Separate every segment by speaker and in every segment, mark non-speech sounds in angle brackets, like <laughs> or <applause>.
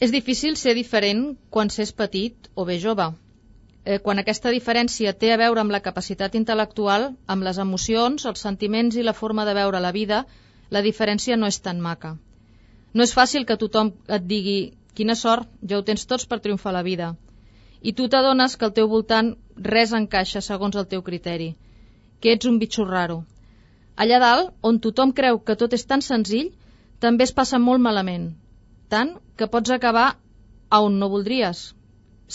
Speaker 1: És difícil ser diferent quan s'és petit o bé jove. Eh, quan aquesta diferència té a veure amb la capacitat intel·lectual, amb les emocions, els sentiments i la forma de veure la vida, la diferència no és tan maca. No és fàcil que tothom et digui quina sort, ja ho tens tots per triomfar la vida. I tu t'adones que al teu voltant res encaixa segons el teu criteri, que ets un bitxo raro. Allà dalt, on tothom creu que tot és tan senzill, també es passa molt malament, tant que pots acabar a on no voldries.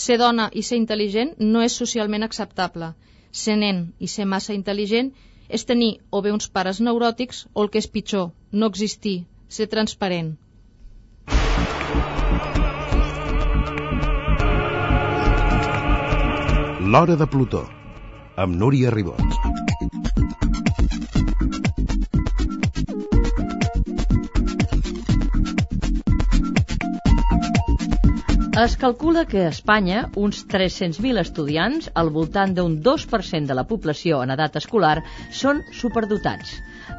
Speaker 1: Ser dona i ser intel·ligent no és socialment acceptable. Ser nen i ser massa intel·ligent és tenir o bé uns pares neuròtics o el que és pitjor, no existir, ser transparent.
Speaker 2: L'Hora de Plutó, amb Núria Ribot.
Speaker 3: Es calcula que a Espanya uns 300.000 estudiants, al voltant d'un 2% de la població en edat escolar, són superdotats,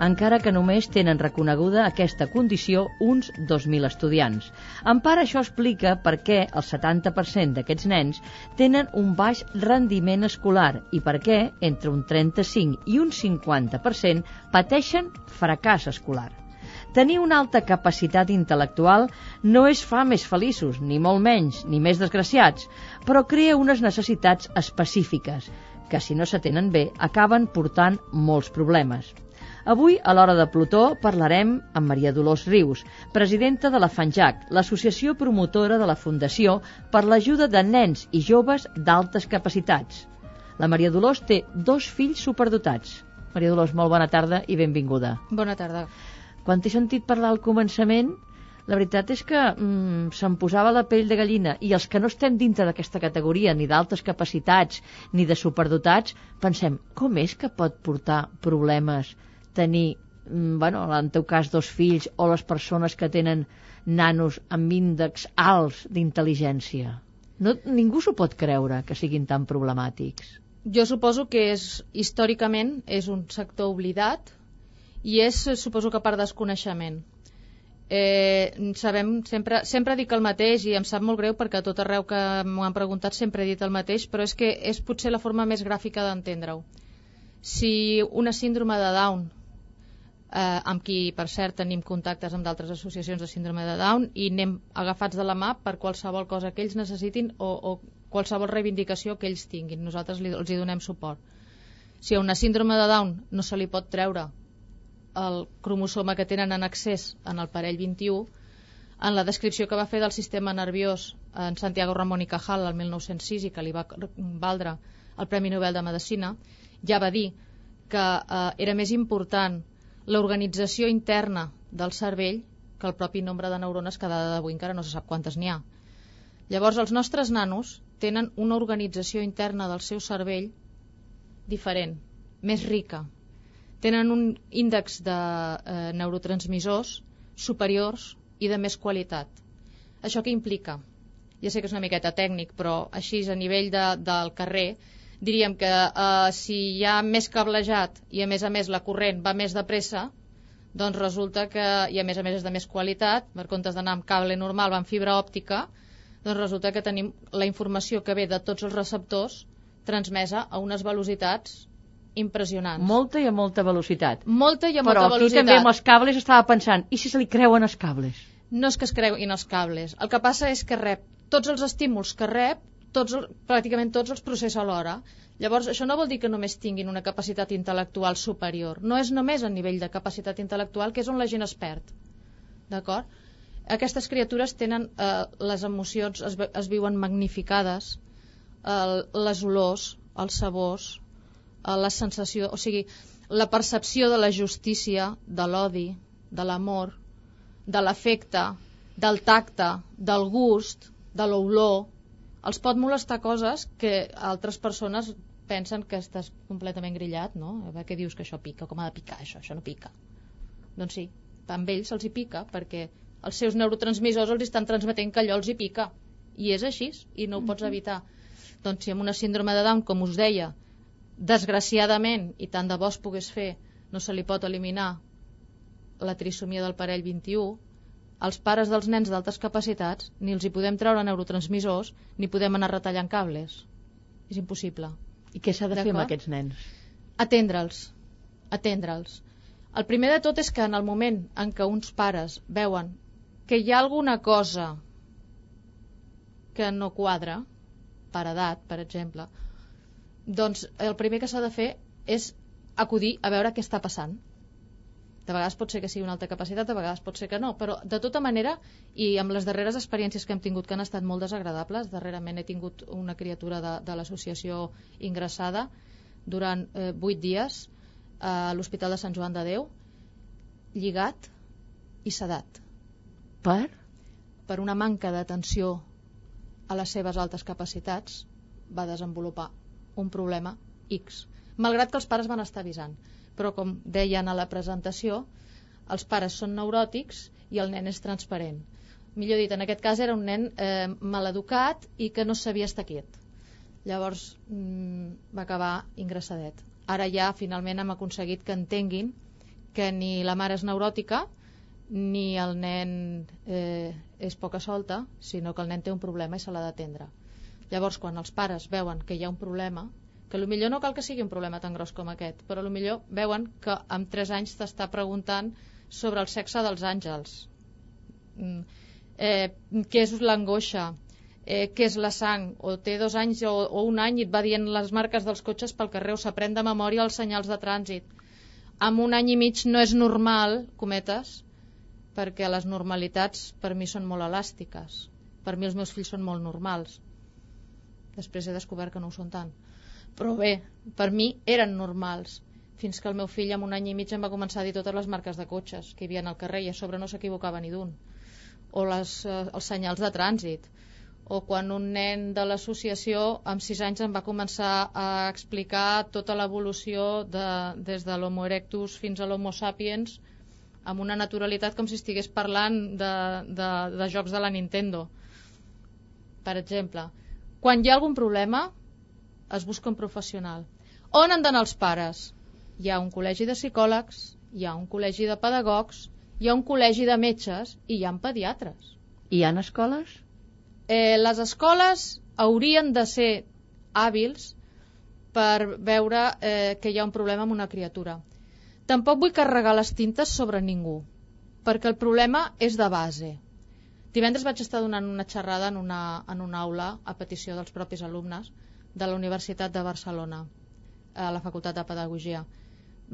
Speaker 3: encara que només tenen reconeguda aquesta condició uns 2.000 estudiants. En part això explica per què el 70% d'aquests nens tenen un baix rendiment escolar i per què entre un 35 i un 50% pateixen fracàs escolar. Tenir una alta capacitat intel·lectual no es fa més feliços, ni molt menys, ni més desgraciats, però crea unes necessitats específiques, que si no s'atenen bé acaben portant molts problemes. Avui, a l'hora de Plutó, parlarem amb Maria Dolors Rius, presidenta de la FANJAC, l'associació promotora de la Fundació per l'ajuda de nens i joves d'altes capacitats. La Maria Dolors té dos fills superdotats. Maria Dolors, molt bona tarda i benvinguda.
Speaker 1: Bona tarda.
Speaker 3: Quan t'he sentit parlar al començament, la veritat és que mm, se'm posava la pell de gallina i els que no estem dintre d'aquesta categoria, ni d'altes capacitats, ni de superdotats, pensem, com és que pot portar problemes tenir, mm, bueno, en teu cas, dos fills o les persones que tenen nanos amb índexs alts d'intel·ligència? No, ningú s'ho pot creure que siguin tan problemàtics.
Speaker 1: Jo suposo que és, històricament és un sector oblidat i és, suposo que per desconeixement. Eh, sabem, sempre, sempre dic el mateix i em sap molt greu perquè a tot arreu que m'ho han preguntat sempre he dit el mateix, però és que és potser la forma més gràfica d'entendre-ho. Si una síndrome de Down, eh, amb qui, per cert, tenim contactes amb d'altres associacions de síndrome de Down i anem agafats de la mà per qualsevol cosa que ells necessitin o, o qualsevol reivindicació que ells tinguin. Nosaltres li, els hi donem suport. Si a una síndrome de Down no se li pot treure el cromosoma que tenen en accés en el parell 21, en la descripció que va fer del sistema nerviós en Santiago Ramón y Cajal el 1906 i que li va valdre el Premi Nobel de Medicina, ja va dir que eh, era més important l'organització interna del cervell que el propi nombre de neurones que d'avui encara no se sap quantes n'hi ha. Llavors, els nostres nanos tenen una organització interna del seu cervell diferent, més rica, tenen un índex de eh, neurotransmissors superiors i de més qualitat. Això què implica? Ja sé que és una miqueta tècnic, però així a nivell de, del carrer diríem que eh, si hi ha més cablejat i a més a més la corrent va més de pressa, doncs resulta que, i a més a més és de més qualitat, per comptes d'anar amb cable normal, va amb fibra òptica, doncs resulta que tenim la informació que ve de tots els receptors transmesa a unes velocitats impressionants.
Speaker 3: Molta i a molta velocitat.
Speaker 1: Molta i a
Speaker 3: Però
Speaker 1: molta velocitat.
Speaker 3: Però aquí també amb els cables estava pensant, i si se li creuen els cables?
Speaker 1: No és que es creguin els cables. El que passa és que rep tots els estímuls que rep, tots, pràcticament tots els processa alhora. Llavors, això no vol dir que només tinguin una capacitat intel·lectual superior. No és només a nivell de capacitat intel·lectual, que és on la gent es perd. D'acord? Aquestes criatures tenen eh, les emocions, es, es viuen magnificades, eh, les olors, els sabors, la sensació, o sigui, la percepció de la justícia, de l'odi, de l'amor, de l'afecte, del tacte, del gust, de l'olor, els pot molestar coses que altres persones pensen que estàs completament grillat, no? A veure què dius que això pica, com ha de picar això, això no pica. Doncs sí, amb ells se'ls hi pica perquè els seus neurotransmissors els estan transmetent que allò els hi pica. I és així, i no ho pots evitar. Doncs si amb una síndrome de Down, com us deia, desgraciadament, i tant de bo es pogués fer, no se li pot eliminar la trisomia del parell 21, als pares dels nens d'altes capacitats ni els hi podem treure neurotransmissors ni podem anar retallant cables. És impossible.
Speaker 3: I què s'ha de fer amb aquests nens?
Speaker 1: Atendre'ls. Atendre'ls. El primer de tot és que en el moment en què uns pares veuen que hi ha alguna cosa que no quadra, per edat, per exemple, doncs el primer que s'ha de fer és acudir a veure què està passant. De vegades pot ser que sigui una alta capacitat, de vegades pot ser que no, però de tota manera, i amb les darreres experiències que hem tingut que han estat molt desagradables, darrerament he tingut una criatura de, de l'associació ingressada durant eh, 8 dies a l'Hospital de Sant Joan de Déu, lligat i sedat
Speaker 3: Per?
Speaker 1: per una manca d'atenció a les seves altes capacitats va desenvolupar un problema X. Malgrat que els pares van estar avisant. Però, com deien a la presentació, els pares són neuròtics i el nen és transparent. Millor dit, en aquest cas era un nen eh, maleducat i que no sabia estar quiet. Llavors mm, va acabar ingressadet. Ara ja finalment hem aconseguit que entenguin que ni la mare és neuròtica ni el nen eh, és poca solta, sinó que el nen té un problema i se l'ha d'atendre. Llavors, quan els pares veuen que hi ha un problema, que millor no cal que sigui un problema tan gros com aquest, però millor veuen que amb 3 anys t'està preguntant sobre el sexe dels àngels. Mm, Eh, què és l'angoixa? Eh, què és la sang? O té dos anys o, o un any i et va dient les marques dels cotxes pel carrer o s'aprèn de memòria els senyals de trànsit. Amb un any i mig no és normal, cometes, perquè les normalitats per mi són molt elàstiques. Per mi els meus fills són molt normals. Després he descobert que no ho són tant. Però bé, per mi eren normals. Fins que el meu fill amb un any i mig em va començar a dir totes les marques de cotxes que hi havia al carrer i a sobre no s'equivocava ni d'un. O les, eh, els senyals de trànsit. O quan un nen de l'associació amb 6 anys em va començar a explicar tota l'evolució de, des de l'Homo erectus fins a l'Homo sapiens amb una naturalitat com si estigués parlant de, de, de jocs de la Nintendo. Per exemple, quan hi ha algun problema, es busca un professional. On han d'anar els pares? Hi ha un col·legi de psicòlegs, hi ha un col·legi de pedagogs, hi ha un col·legi de metges i hi ha pediatres.
Speaker 3: Hi han escoles?
Speaker 1: Eh, les escoles haurien de ser hàbils per veure eh, que hi ha un problema amb una criatura. Tampoc vull carregar les tintes sobre ningú, perquè el problema és de base. Divendres vaig estar donant una xerrada en una, en una aula a petició dels propis alumnes de la Universitat de Barcelona, a la Facultat de Pedagogia.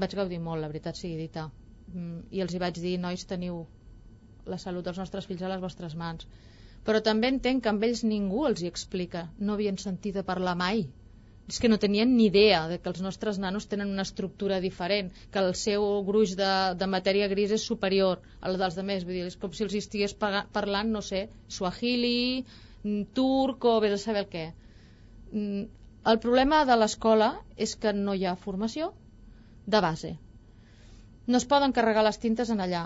Speaker 1: Vaig gaudir molt, la veritat sigui dita. Mm, I els hi vaig dir, nois, teniu la salut dels nostres fills a les vostres mans. Però també entenc que amb ells ningú els hi explica. No havien sentit a parlar mai és que no tenien ni idea de que els nostres nanos tenen una estructura diferent, que el seu gruix de, de matèria gris és superior a la dels altres. Vull dir, és com si els estigués parlant, no sé, suahili, mm, turc o vés a saber el què. Mm, El problema de l'escola és que no hi ha formació de base. No es poden carregar les tintes en allà.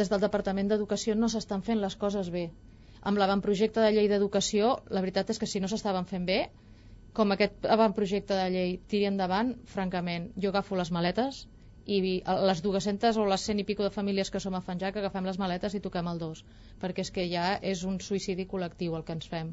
Speaker 1: Des del Departament d'Educació no s'estan fent les coses bé. Amb l'avantprojecte de llei d'educació, la veritat és que si no s'estaven fent bé, com aquest avantprojecte de llei tiri endavant, francament, jo agafo les maletes i les 200 o les 100 i pico de famílies que som a Fanjac agafem les maletes i toquem el dos, perquè és que ja és un suïcidi col·lectiu el que ens fem.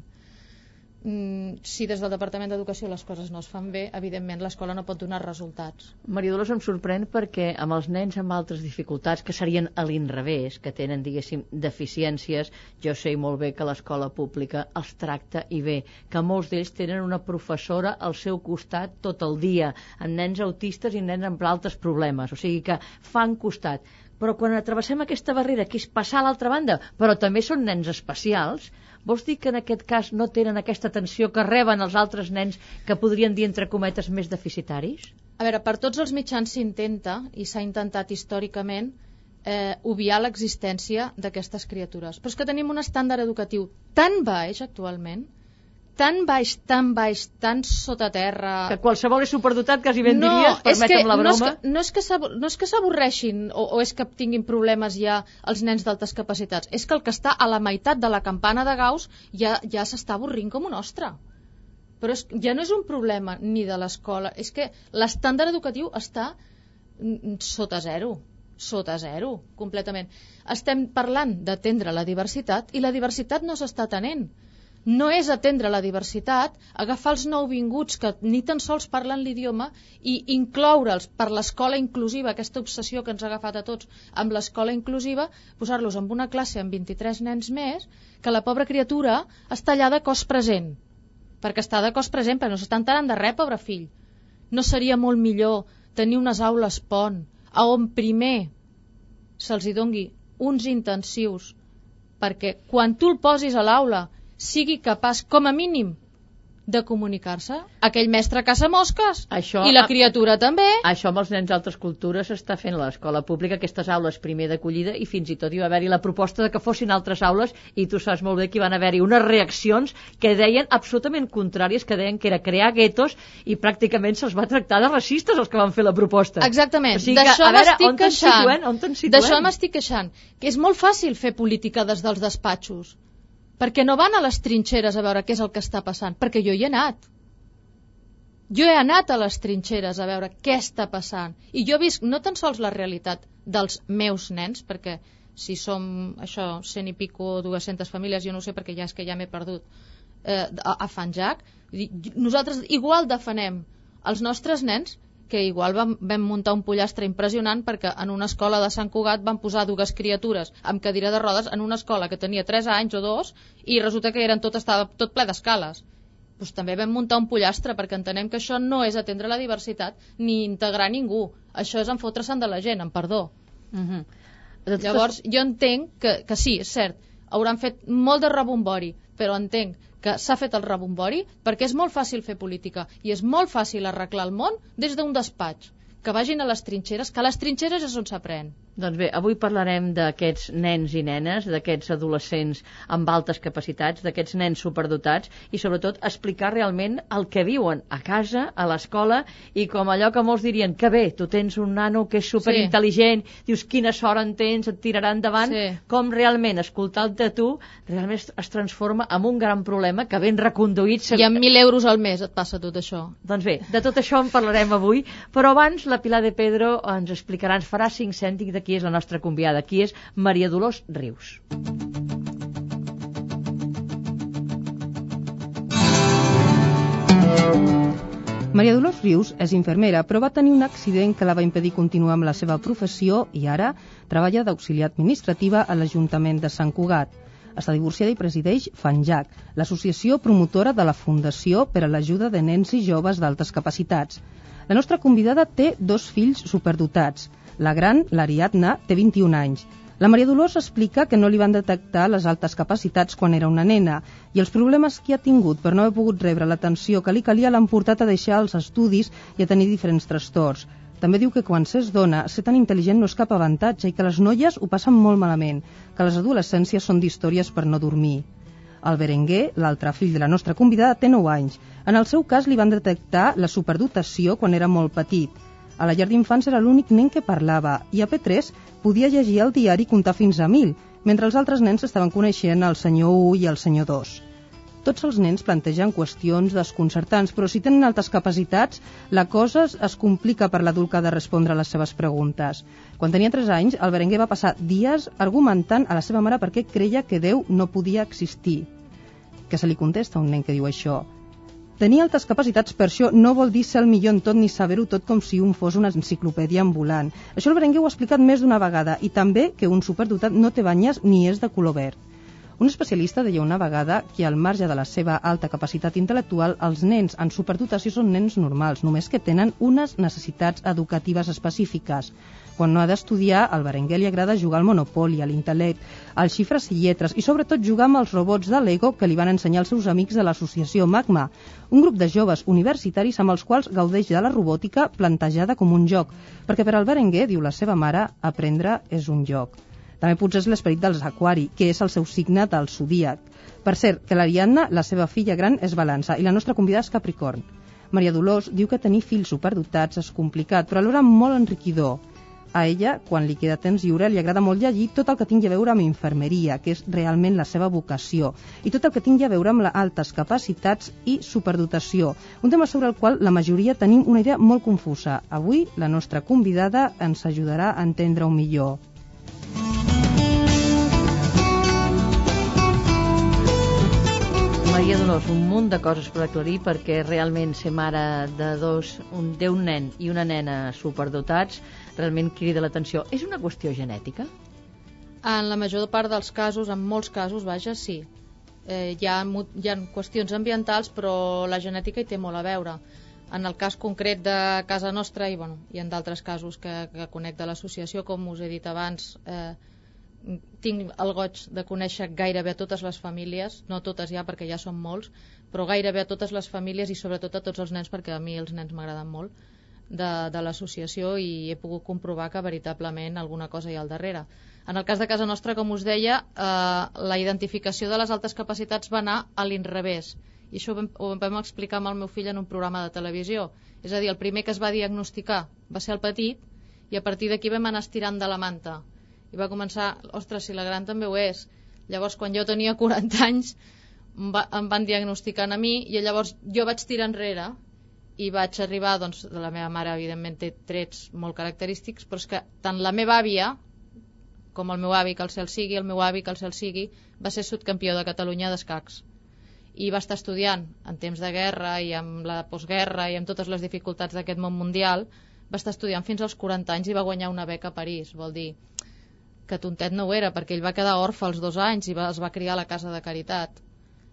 Speaker 1: Mm, si des del Departament d'Educació les coses no es fan bé, evidentment l'escola no pot donar resultats.
Speaker 3: Maria Dolors em sorprèn perquè amb els nens amb altres dificultats, que serien a l'inrevés, que tenen, diguéssim, deficiències, jo sé molt bé que l'escola pública els tracta i bé, que molts d'ells tenen una professora al seu costat tot el dia, amb nens autistes i nens amb altres problemes, o sigui que fan costat. Però quan travessem aquesta barrera, que és passar a l'altra banda, però també són nens especials, vols dir que en aquest cas no tenen aquesta atenció que reben els altres nens que podrien dir, entre cometes, més deficitaris?
Speaker 1: A veure, per tots els mitjans s'intenta, i s'ha intentat històricament, eh, obviar l'existència d'aquestes criatures. Però és que tenim un estàndard educatiu tan baix actualment, tan baix, tan baix, tan sota terra...
Speaker 3: Que qualsevol és superdotat, quasi ben diries, permetem la
Speaker 1: no
Speaker 3: broma.
Speaker 1: no és que no és que s'avorreixin o, o és que tinguin problemes ja els nens d'altes capacitats, és que el que està a la meitat de la campana de Gauss ja, ja s'està avorrint com un ostre. Però és, ja no és un problema ni de l'escola, és que l'estàndard educatiu està sota zero. sota zero, completament. Estem parlant d'atendre la diversitat i la diversitat no s'està atenent no és atendre la diversitat, agafar els nouvinguts que ni tan sols parlen l'idioma i incloure'ls per l'escola inclusiva, aquesta obsessió que ens ha agafat a tots amb l'escola inclusiva, posar-los en una classe amb 23 nens més, que la pobra criatura està allà de cos present. Perquè està de cos present, però no s'està enterant de res, pobre fill. No seria molt millor tenir unes aules pont, a on primer se'ls hi dongui uns intensius, perquè quan tu el posis a l'aula sigui capaç, com a mínim, de comunicar-se. Aquell mestre caça mosques
Speaker 3: Això,
Speaker 1: i la criatura també.
Speaker 3: Això amb els nens d'altres cultures s'està fent a l'escola pública, aquestes aules primer d'acollida i fins i tot hi va haver-hi la proposta de que fossin altres aules i tu saps molt bé que hi van haver-hi unes reaccions que deien absolutament contràries, que deien que era crear guetos i pràcticament se'ls va tractar de racistes els que van fer la proposta.
Speaker 1: Exactament,
Speaker 3: O sigui
Speaker 1: d'això
Speaker 3: a
Speaker 1: m'estic queixant. D'això m'estic queixant, que és molt fàcil fer política des dels despatxos, perquè no van a les trinxeres a veure què és el que està passant, perquè jo hi he anat. Jo he anat a les trinxeres a veure què està passant. I jo visc no tan sols la realitat dels meus nens, perquè si som això, cent i pico, 200 famílies, jo no sé perquè ja és que ja m'he perdut eh, a, a Fanjac. Nosaltres igual defenem els nostres nens que igual vam, vam muntar un pollastre impressionant perquè en una escola de Sant Cugat van posar dues criatures amb cadira de rodes en una escola que tenia 3 anys o 2 i resulta que eren tot, estava tot ple d'escales doncs també vam muntar un pollastre perquè entenem que això no és atendre la diversitat ni integrar ningú. Això és enfotre-se'n de la gent, amb perdó.
Speaker 3: Uh -huh. De totes-
Speaker 1: Llavors, jo entenc que, que sí, és cert, hauran fet molt de rebombori, però entenc que s'ha fet el rebombori perquè és molt fàcil fer política i és molt fàcil arreglar el món des d'un despatx. Que vagin a les trinxeres, que a les trinxeres és on s'aprèn.
Speaker 3: Doncs bé, avui parlarem d'aquests nens i nenes, d'aquests adolescents amb altes capacitats, d'aquests nens superdotats i sobretot explicar realment el que viuen a casa, a l'escola i com allò que molts dirien que bé, tu tens un nano que és superintel·ligent, dius quina sort en tens, et tirarà endavant,
Speaker 1: Sí.
Speaker 3: com realment escoltant-te a tu realment es, es transforma en un gran problema que ben reconduït
Speaker 1: I amb 1.000 euros al mes et passa tot això.
Speaker 3: doncs bé, de tot això en parlarem avui, però abans la Pilar de Pedro ens explicarà, ens farà cinc cèntics de qui és la nostra convidada. Qui és Maria Dolors Rius.
Speaker 4: Maria Dolors Rius és infermera, però va tenir un accident que la va impedir continuar amb la seva professió i ara treballa d'auxiliar administrativa a l'Ajuntament de Sant Cugat. Està divorciada i presideix FANJAC, l'associació promotora de la Fundació per a l'Ajuda de Nens i Joves d'Altes Capacitats. La nostra convidada té dos fills superdotats. La gran, l'Ariadna, té 21 anys. La Maria Dolors explica que no li van detectar les altes capacitats quan era una nena i els problemes que ha tingut per no haver pogut rebre l'atenció que li calia l'han portat a deixar els estudis i a tenir diferents trastorns. També diu que quan s'és dona, ser tan intel·ligent no és cap avantatge i que les noies ho passen molt malament, que les adolescències són d'històries per no dormir. El Berenguer, l'altre fill de la nostra convidada, té 9 anys. En el seu cas li van detectar la superdotació quan era molt petit. A la llar d'infants era l'únic nen que parlava i a P3 podia llegir el diari i comptar fins a 1.000, mentre els altres nens estaven coneixent el senyor 1 i el senyor 2. Tots els nens plantegen qüestions desconcertants, però si tenen altes capacitats, la cosa es- complica per l'adult que ha de respondre a les seves preguntes. Quan tenia 3 anys, el Berenguer va passar dies argumentant a la seva mare perquè creia que Déu no podia existir. Què se li contesta a un nen que diu això? Tenir altes capacitats per això no vol dir ser el millor en tot ni saber-ho tot com si un fos una enciclopèdia ambulant. Això el Berenguer ho ha explicat més d'una vegada i també que un superdotat no té banyes ni és de color verd. Un especialista deia una vegada que al marge de la seva alta capacitat intel·lectual, els nens en superdotació són nens normals, només que tenen unes necessitats educatives específiques. Quan no ha d'estudiar, al Berenguer li agrada jugar al Monopoli, a l'Intel·lect, als xifres i lletres i sobretot jugar amb els robots de Lego que li van ensenyar els seus amics de l'associació Magma, un grup de joves universitaris amb els quals gaudeix de la robòtica plantejada com un joc, perquè per al Berenguer, diu la seva mare, aprendre és un joc. També potser és l'esperit dels Aquari, que és el seu signe del zodíac. Per cert, que l'Ariadna, la seva filla gran, és balança i la nostra convidada és Capricorn. Maria Dolors diu que tenir fills superdotats és complicat, però alhora molt enriquidor. A ella, quan li queda temps lliure, li agrada molt llegir tot el que tingui a veure amb infermeria, que és realment la seva vocació, i tot el que tingui a veure amb les altes capacitats i superdotació, un tema sobre el qual la majoria tenim una idea molt confusa. Avui, la nostra convidada ens ajudarà a entendre-ho millor.
Speaker 3: Maria Dolors, un munt de coses per aclarir perquè realment ser mare de dos, un, d'un nen i una nena superdotats, realment crida l'atenció. És una qüestió genètica?
Speaker 1: En la major part dels casos, en molts casos, vaja, sí. Eh, hi, ha, hi ha qüestions ambientals, però la genètica hi té molt a veure. En el cas concret de casa nostra, i, bueno, i en d'altres casos que, que conec de l'associació, com us he dit abans, eh, tinc el goig de conèixer gairebé a totes les famílies, no totes ja perquè ja són molts, però gairebé a totes les famílies i sobretot a tots els nens perquè a mi els nens m'agraden molt de, de l'associació i he pogut comprovar que veritablement alguna cosa hi ha al darrere. En el cas de casa nostra, com us deia, eh, la identificació de les altes capacitats va anar a l'inrevés i això ho vam explicar amb el meu fill en un programa de televisió. És a dir, el primer que es va diagnosticar va ser el petit i a partir d'aquí vam anar estirant de la manta i va començar, ostres, si la gran també ho és. Llavors, quan jo tenia 40 anys, em, va, em van diagnosticar a mi i llavors jo vaig tirar enrere i vaig arribar, doncs, la meva mare evidentment té trets molt característics, però és que tant la meva àvia com el meu avi, que el cel sigui, el meu avi, que el cel sigui, va ser subcampió de Catalunya d'escacs i va estar estudiant en temps de guerra i amb la postguerra i amb totes les dificultats d'aquest món mundial, va estar estudiant fins als 40 anys i va guanyar una beca a París. Vol dir, que tontet no ho era, perquè ell va quedar orfe als dos anys i va, es va criar a la casa de caritat.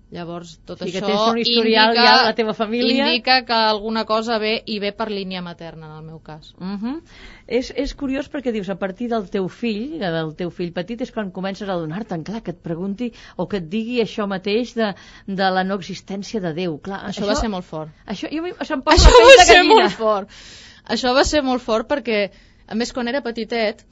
Speaker 1: Llavors, tot
Speaker 3: sí,
Speaker 1: això
Speaker 3: que tens un historial
Speaker 1: indica,
Speaker 3: ja la teva família.
Speaker 1: indica que alguna cosa ve i ve per línia materna, en el meu cas.
Speaker 3: Uh -huh. és, és curiós perquè dius, a partir del teu fill, del teu fill petit, és quan comences a donar-te'n, clar, que et pregunti o que et digui això mateix de, de la no existència de Déu. Clar,
Speaker 1: això, això va ser molt fort.
Speaker 3: Això, jo,
Speaker 1: això va
Speaker 3: de
Speaker 1: ser
Speaker 3: gallina.
Speaker 1: molt fort. Això va ser molt fort perquè, a més, quan era petitet,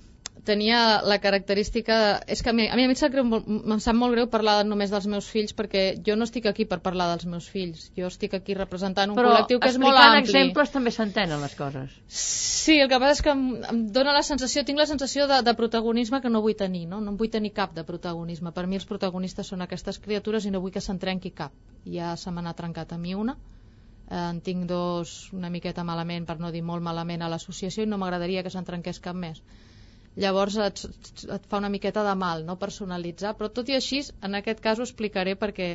Speaker 1: tenia la característica... És que a mi, a mi em sap, greu, em sap molt greu parlar només dels meus fills perquè jo no estic aquí per parlar dels meus fills. Jo estic aquí representant un
Speaker 3: Però
Speaker 1: col·lectiu que és molt
Speaker 3: explicant
Speaker 1: ampli.
Speaker 3: exemples també s'entenen les coses.
Speaker 1: Sí, el que passa és que em, em dóna la sensació, tinc la sensació de, de protagonisme que no vull tenir, no? No en vull tenir cap de protagonisme. Per mi els protagonistes són aquestes criatures i no vull que se'n trenqui cap. Ja se me n'ha trencat a mi una, eh, en tinc dos una miqueta malament, per no dir molt malament a l'associació i no m'agradaria que se'n trenqués cap més llavors et, et fa una miqueta de mal no personalitzar, però tot i així en aquest cas ho explicaré perquè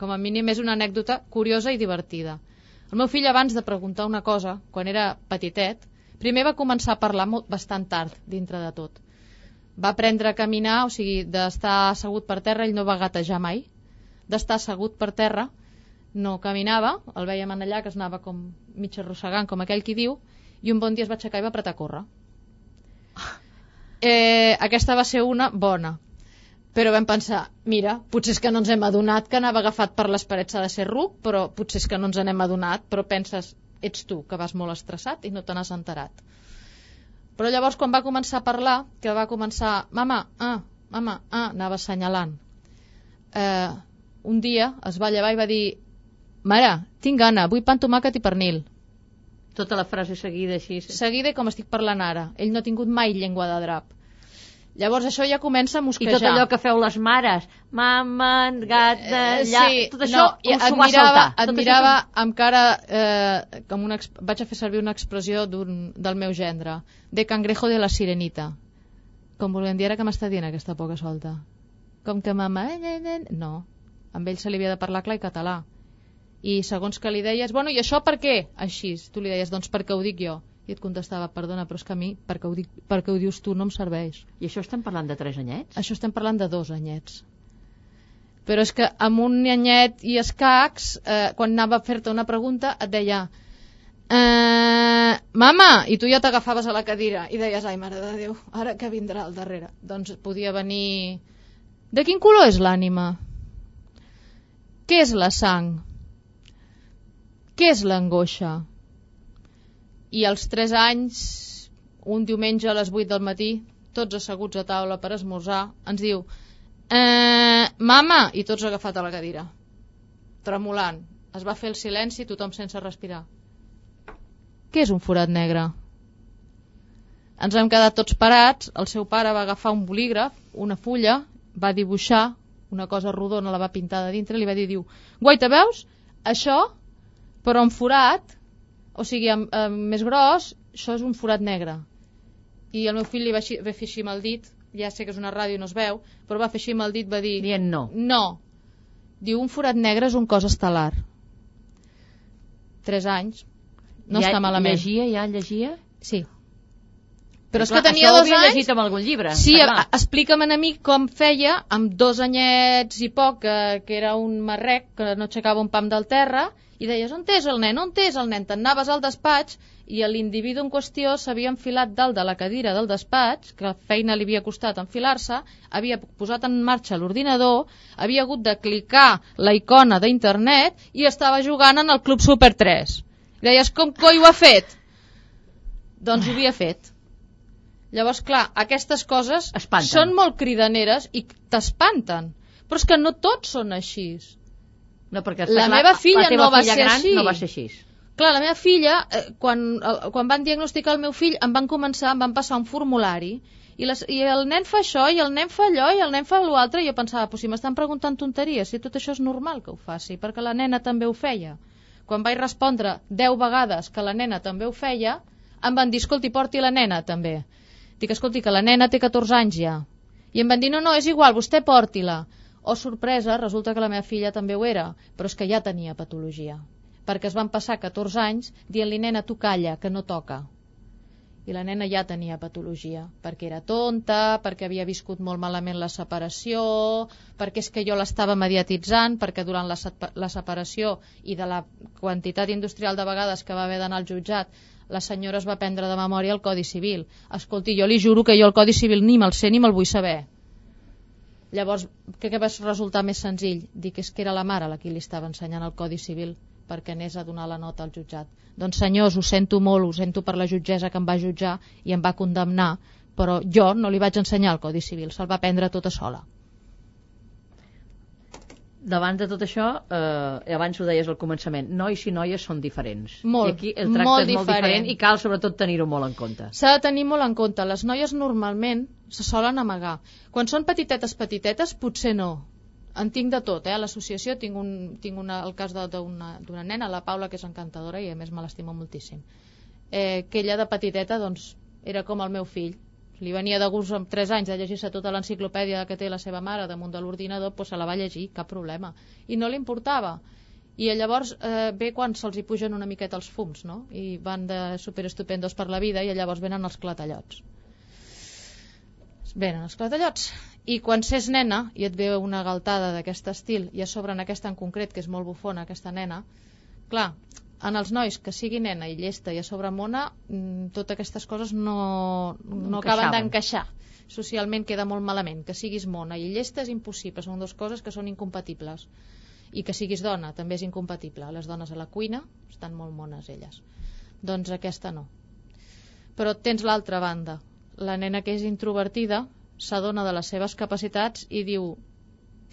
Speaker 1: com a mínim és una anècdota curiosa i divertida. El meu fill abans de preguntar una cosa quan era petitet primer va començar a parlar molt, bastant tard dintre de tot. Va aprendre a caminar o sigui, d'estar assegut per terra ell no va gatejar mai. D'estar assegut per terra no caminava, el veiem en allà que es anava com mig arrossegant com aquell qui diu i un bon dia es va aixecar i va apretar a córrer eh, aquesta va ser una bona però vam pensar, mira, potser és que no ens hem adonat que anava agafat per les parets de ser ruc, però potser és que no ens n'hem adonat, però penses, ets tu que vas molt estressat i no te n'has enterat. Però llavors quan va començar a parlar, que va començar, mama, ah, mama, ah, anava assenyalant. Eh, un dia es va llevar i va dir, mare, tinc gana, vull pa amb tomàquet i pernil.
Speaker 3: Tota la frase seguida així.
Speaker 1: Seguida com estic parlant ara. Ell no ha tingut mai llengua de drap. Llavors això ja comença a
Speaker 3: I
Speaker 1: mosquejar.
Speaker 3: tot allò que feu les mares, mama, gat,
Speaker 1: Eh,
Speaker 3: lla...
Speaker 1: sí,
Speaker 3: tot això
Speaker 1: no, i
Speaker 3: com s'ho va saltar. Tot
Speaker 1: admirava
Speaker 3: això
Speaker 1: amb cara eh, com una, vaig a fer servir una expressió d'un- del meu gendre de cangrejo de la sirenita com volem dir ara que m'està dient aquesta poca solta com que mama eh, eh, eh, no, amb ell se li havia de parlar clar i català i segons que li deies, bueno, i això per què? Així, tu li deies, doncs perquè ho dic jo i et contestava, perdona, però és que a mi perquè ho, dic, perquè ho dius tu no em serveix
Speaker 3: I això estem parlant de tres anyets?
Speaker 1: això estem parlant de dos anyets. Però és que amb un anyet i escacs, eh, quan anava a fer-te una pregunta, et deia eh, mama, i tu ja t'agafaves a la cadira i deies, ai, mare de Déu, ara què vindrà al darrere? Doncs podia venir... De quin color és l'ànima? Què és la sang? Què és l'angoixa? I als 3 anys, un diumenge a les 8 del matí, tots asseguts a taula per esmorzar, ens diu eh, mama, i tots agafat a la cadira tremolant es va fer el silenci, tothom sense respirar què és un forat negre? Ens vam quedar tots parats, el seu pare va agafar un bolígraf, una fulla, va dibuixar una cosa rodona, la va pintar de dintre, li va dir, diu, guaita, veus? Això, però en forat, o sigui, amb, amb més gros, això és un forat negre. I el meu fill li va, així, va fer així amb el dit, ja sé que és una ràdio i no es veu, però va fer així amb el dit, va dir...
Speaker 3: Dient no.
Speaker 1: No. Diu, un forat negre és un cos estel·lar. Tres anys. No
Speaker 3: ja,
Speaker 1: està malament.
Speaker 3: Llegia, ja llegia?
Speaker 1: Sí. Però és
Speaker 3: Clar,
Speaker 1: que tenia dos anys...
Speaker 3: llegit amb algun llibre.
Speaker 1: Sí, a- explica'm a mi com feia amb dos anyets i poc, que, que era un marrec que no aixecava un pam del terra, i deies, on és el nen, on és el nen? T'anaves al despatx i l'individu en qüestió s'havia enfilat dalt de la cadira del despatx, que feina li havia costat enfilar-se, havia posat en marxa l'ordinador, havia hagut de clicar la icona d'internet i estava jugant en el Club Super 3. I deies, com coi ho ha fet? Doncs ho havia fet. Llavors, clar, aquestes coses
Speaker 3: Espanten.
Speaker 1: són molt cridaneres i t'espanten. Però és que no tots són així.
Speaker 3: No, perquè
Speaker 1: La
Speaker 3: clar,
Speaker 1: meva filla
Speaker 3: la
Speaker 1: no va
Speaker 3: filla
Speaker 1: ser
Speaker 3: gran
Speaker 1: així.
Speaker 3: no va ser així.
Speaker 1: Clar, la meva filla, eh, quan, eh, quan van diagnosticar el meu fill, em van començar, em van passar un formulari i, les, i el nen fa això, i el nen fa allò, i el nen fa l'altre, i jo pensava, pues, si m'estan preguntant tonteries, si tot això és normal que ho faci, perquè la nena també ho feia. Quan vaig respondre 10 vegades que la nena també ho feia, em van dir, escolti, porti la nena també. Dic, escolti, que la nena té 14 anys ja. I em van dir, no, no, és igual, vostè porti-la. Oh, sorpresa, resulta que la meva filla també ho era, però és que ja tenia patologia. Perquè es van passar 14 anys dient-li, nena, tu calla, que no toca. I la nena ja tenia patologia, perquè era tonta, perquè havia viscut molt malament la separació, perquè és que jo l'estava mediatitzant, perquè durant la, la separació i de la quantitat industrial de vegades que va haver d'anar al jutjat, la senyora es va prendre de memòria el Codi Civil. Escolti, jo li juro que jo el Codi Civil ni me'l sé ni me'l vull saber. Llavors, què, què va resultar més senzill? Dir que és que era la mare la qui li estava ensenyant el Codi Civil perquè anés a donar la nota al jutjat. Doncs senyors, ho sento molt, ho sento per la jutgessa que em va jutjar i em va condemnar, però jo no li vaig ensenyar el Codi Civil, se'l va prendre tota sola.
Speaker 3: Davant de tot això, eh, abans ho deies al començament, nois i noies són diferents.
Speaker 1: Molt,
Speaker 3: I aquí el tracte
Speaker 1: molt
Speaker 3: és molt
Speaker 1: diferent.
Speaker 3: diferent i cal sobretot tenir-ho molt en compte.
Speaker 1: S'ha de tenir molt en compte. Les noies normalment se solen amagar. Quan són petitetes, petitetes, potser no. En tinc de tot, eh? A l'associació tinc, un, tinc una, el cas d'una nena, la Paula, que és encantadora i a més me l'estimo moltíssim. Eh, que ella de petiteta, doncs, era com el meu fill. Li venia de gust amb 3 anys de llegir-se tota l'enciclopèdia que té la seva mare damunt de l'ordinador, doncs se la va llegir, cap problema. I no li importava. I llavors eh, ve quan se'ls hi pugen una miqueta els fums, no? I van de superestupendos per la vida i llavors venen els clatallots. Venen els clatallots. I quan s'és nena i et ve una galtada d'aquest estil, i a sobre en aquesta en concret, que és molt bufona, aquesta nena, clar, en els nois que sigui nena i llesta i a sobre mona, mm, totes aquestes coses no, no acaben
Speaker 3: encaixaven.
Speaker 1: d'encaixar. Socialment queda molt malament. Que siguis mona i llesta és impossible, són dues coses que són incompatibles. I que siguis dona també és incompatible. Les dones a la cuina estan molt mones elles. Doncs aquesta no. Però tens l'altra banda. La nena que és introvertida s'adona de les seves capacitats i diu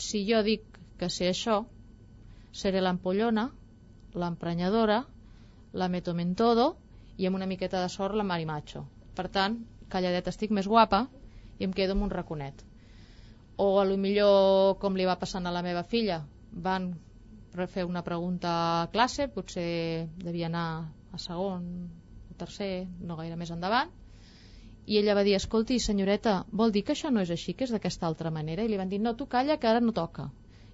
Speaker 1: si jo dic que sé això, seré l'ampollona, l'emprenyadora, la metomentodo i amb una miqueta de sort la marimacho. Per tant, calladeta estic més guapa i em quedo amb un raconet. O a lo millor, com li va passant a la meva filla, van fer una pregunta a classe, potser devia anar a segon o tercer, no gaire més endavant, i ella va dir, escolti, senyoreta, vol dir que això no és així, que és d'aquesta altra manera? I li van dir, no, tu calla, que ara no toca.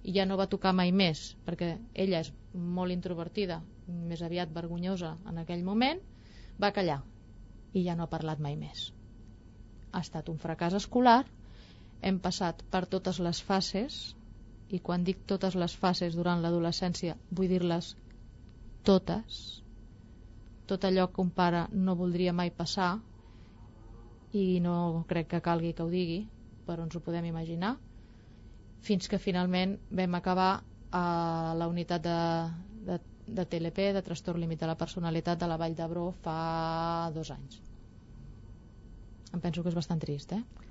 Speaker 1: I ja no va tocar mai més, perquè ella és molt introvertida, més aviat vergonyosa en aquell moment, va callar i ja no ha parlat mai més. Ha estat un fracàs escolar, hem passat per totes les fases, i quan dic totes les fases durant l'adolescència, vull dir-les totes, tot allò que un pare no voldria mai passar, i no crec que calgui que ho digui, però ens ho podem imaginar, fins que finalment vam acabar a la unitat de, de, de TLP, de trastorn límit de la personalitat de la Vall d'Hebró fa dos anys. Em penso que és bastant trist, eh?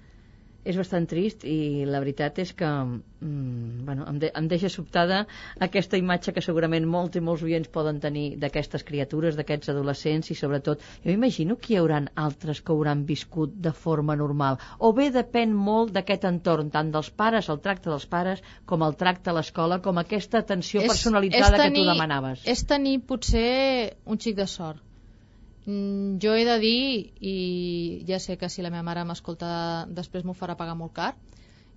Speaker 3: És bastant trist i la veritat és que mm, bueno, em, de, em deixa sobtada aquesta imatge que segurament molts i molts oients poden tenir d'aquestes criatures, d'aquests adolescents i sobretot, jo imagino que hi haurà altres que hauran viscut de forma normal o bé depèn molt d'aquest entorn, tant dels pares, el tracte dels pares, com el tracte a l'escola, com aquesta atenció és, personalitzada és tenir, que tu demanaves.
Speaker 1: És tenir potser un xic de sort Mm, jo he de dir, i ja sé que si la meva mare m'escolta després m'ho farà pagar molt car,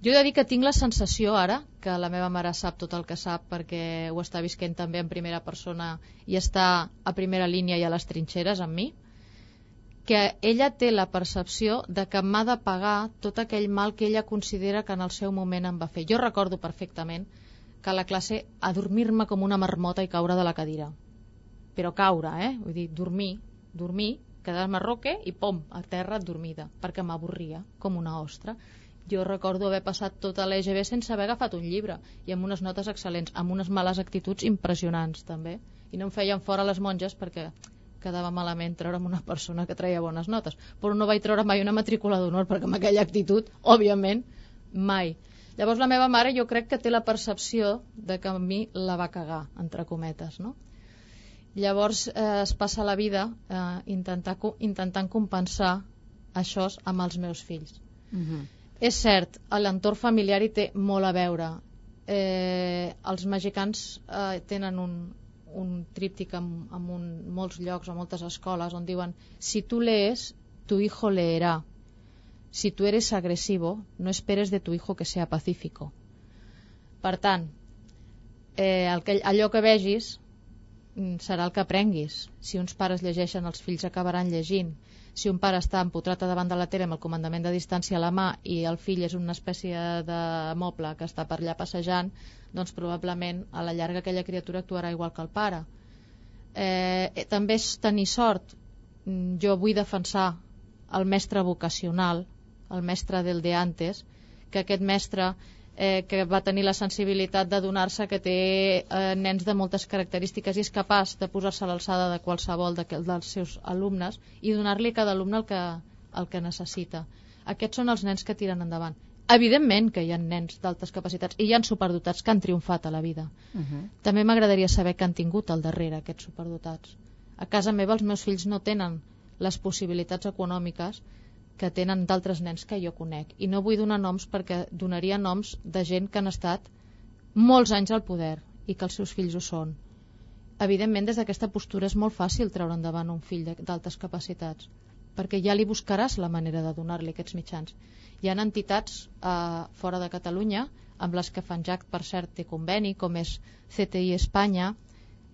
Speaker 1: jo he de dir que tinc la sensació ara que la meva mare sap tot el que sap perquè ho està visquent també en primera persona i està a primera línia i a les trinxeres amb mi, que ella té la percepció de que m'ha de pagar tot aquell mal que ella considera que en el seu moment em va fer. Jo recordo perfectament que a la classe adormir-me com una marmota i caure de la cadira. Però caure, eh? Vull dir, dormir, dormir, quedar-me roque i pom, a terra dormida, perquè m'avorria, com una ostra. Jo recordo haver passat tota l'EGB sense haver agafat un llibre i amb unes notes excel·lents, amb unes males actituds impressionants també. I no em feien fora les monges perquè quedava malament treure amb una persona que treia bones notes. Però no vaig treure mai una matrícula d'honor perquè amb aquella actitud, òbviament, mai. Llavors la meva mare jo crec que té la percepció de que a mi la va cagar, entre cometes, no? Llavors eh, es passa la vida eh, intentar, intentant compensar això amb els meus fills. Uh mhm. -huh. És cert, l'entorn familiar hi té molt a veure. Eh, els mexicans eh, tenen un, un tríptic en, en un, molts llocs o moltes escoles on diuen si tu lees, tu hijo leerá. Si tu eres agresivo, no esperes de tu hijo que sea pacífico. Per tant, eh, el que, allò que vegis serà el que aprenguis. Si uns pares llegeixen, els fills acabaran llegint. Si un pare està empotrat davant de la tele amb el comandament de distància a la mà i el fill és una espècie de moble que està per allà passejant, doncs probablement a la llarga aquella criatura actuarà igual que el pare. Eh, eh també és tenir sort. Mm, jo vull defensar el mestre vocacional, el mestre del de antes, que aquest mestre eh, que va tenir la sensibilitat de donar-se que té eh, nens de moltes característiques i és capaç de posar-se a l'alçada de qualsevol de, dels seus alumnes i donar-li a cada alumne el que, el que necessita. Aquests són els nens que tiren endavant. Evidentment que hi ha nens d'altes capacitats i hi ha superdotats que han triomfat a la vida. Uh -huh. També m'agradaria saber que han tingut al darrere aquests superdotats. A casa meva els meus fills no tenen les possibilitats econòmiques que tenen d'altres nens que jo conec. I no vull donar noms perquè donaria noms de gent que han estat molts anys al poder i que els seus fills ho són. Evidentment, des d'aquesta postura és molt fàcil treure endavant un fill d'altes capacitats, perquè ja li buscaràs la manera de donar-li aquests mitjans. Hi ha entitats eh, fora de Catalunya amb les que Fanjac, per cert, té conveni, com és CTI Espanya,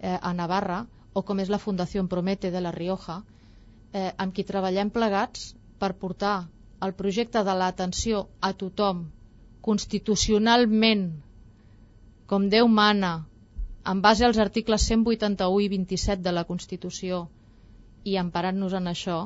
Speaker 1: eh, a Navarra, o com és la Fundació Promete de la Rioja, eh, amb qui treballem plegats per portar el projecte de l'atenció a tothom constitucionalment com Déu mana en base als articles 181 i 27 de la Constitució i emparant-nos en això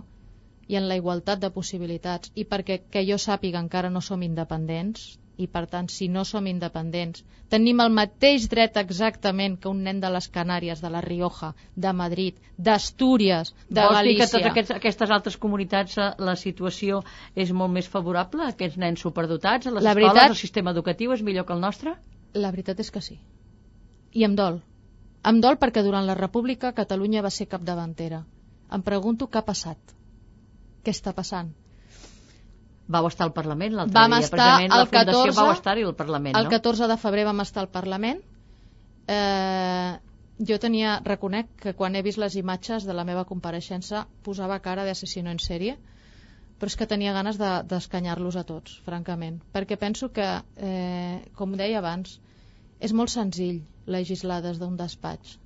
Speaker 1: i en la igualtat de possibilitats. I perquè que jo sàpiga encara no som independents i per tant si no som independents tenim el mateix dret exactament que un nen de les Canàries, de la Rioja, de Madrid, d'Astúries, de
Speaker 3: Vols
Speaker 1: Galícia.
Speaker 3: dir que aquests, aquestes altres comunitats eh, la situació és molt més favorable a aquests nens superdotats, a les la escoles, veritat, el sistema educatiu és millor que el nostre?
Speaker 1: La veritat és que sí. I em dol. Em dol perquè durant la República Catalunya va ser capdavantera. Em pregunto què ha passat. Què està passant?
Speaker 3: Vau estar al Parlament l'altre dia, estar precisament la Fundació 14, vau estar-hi al Parlament,
Speaker 1: no? El 14 de febrer vam estar al Parlament. Eh, jo tenia, reconec que quan he vist les imatges de la meva compareixença posava cara d'assassino en sèrie, però és que tenia ganes d'escanyar-los de, a tots, francament, perquè penso que, eh, com deia abans, és molt senzill legislar des d'un despatx.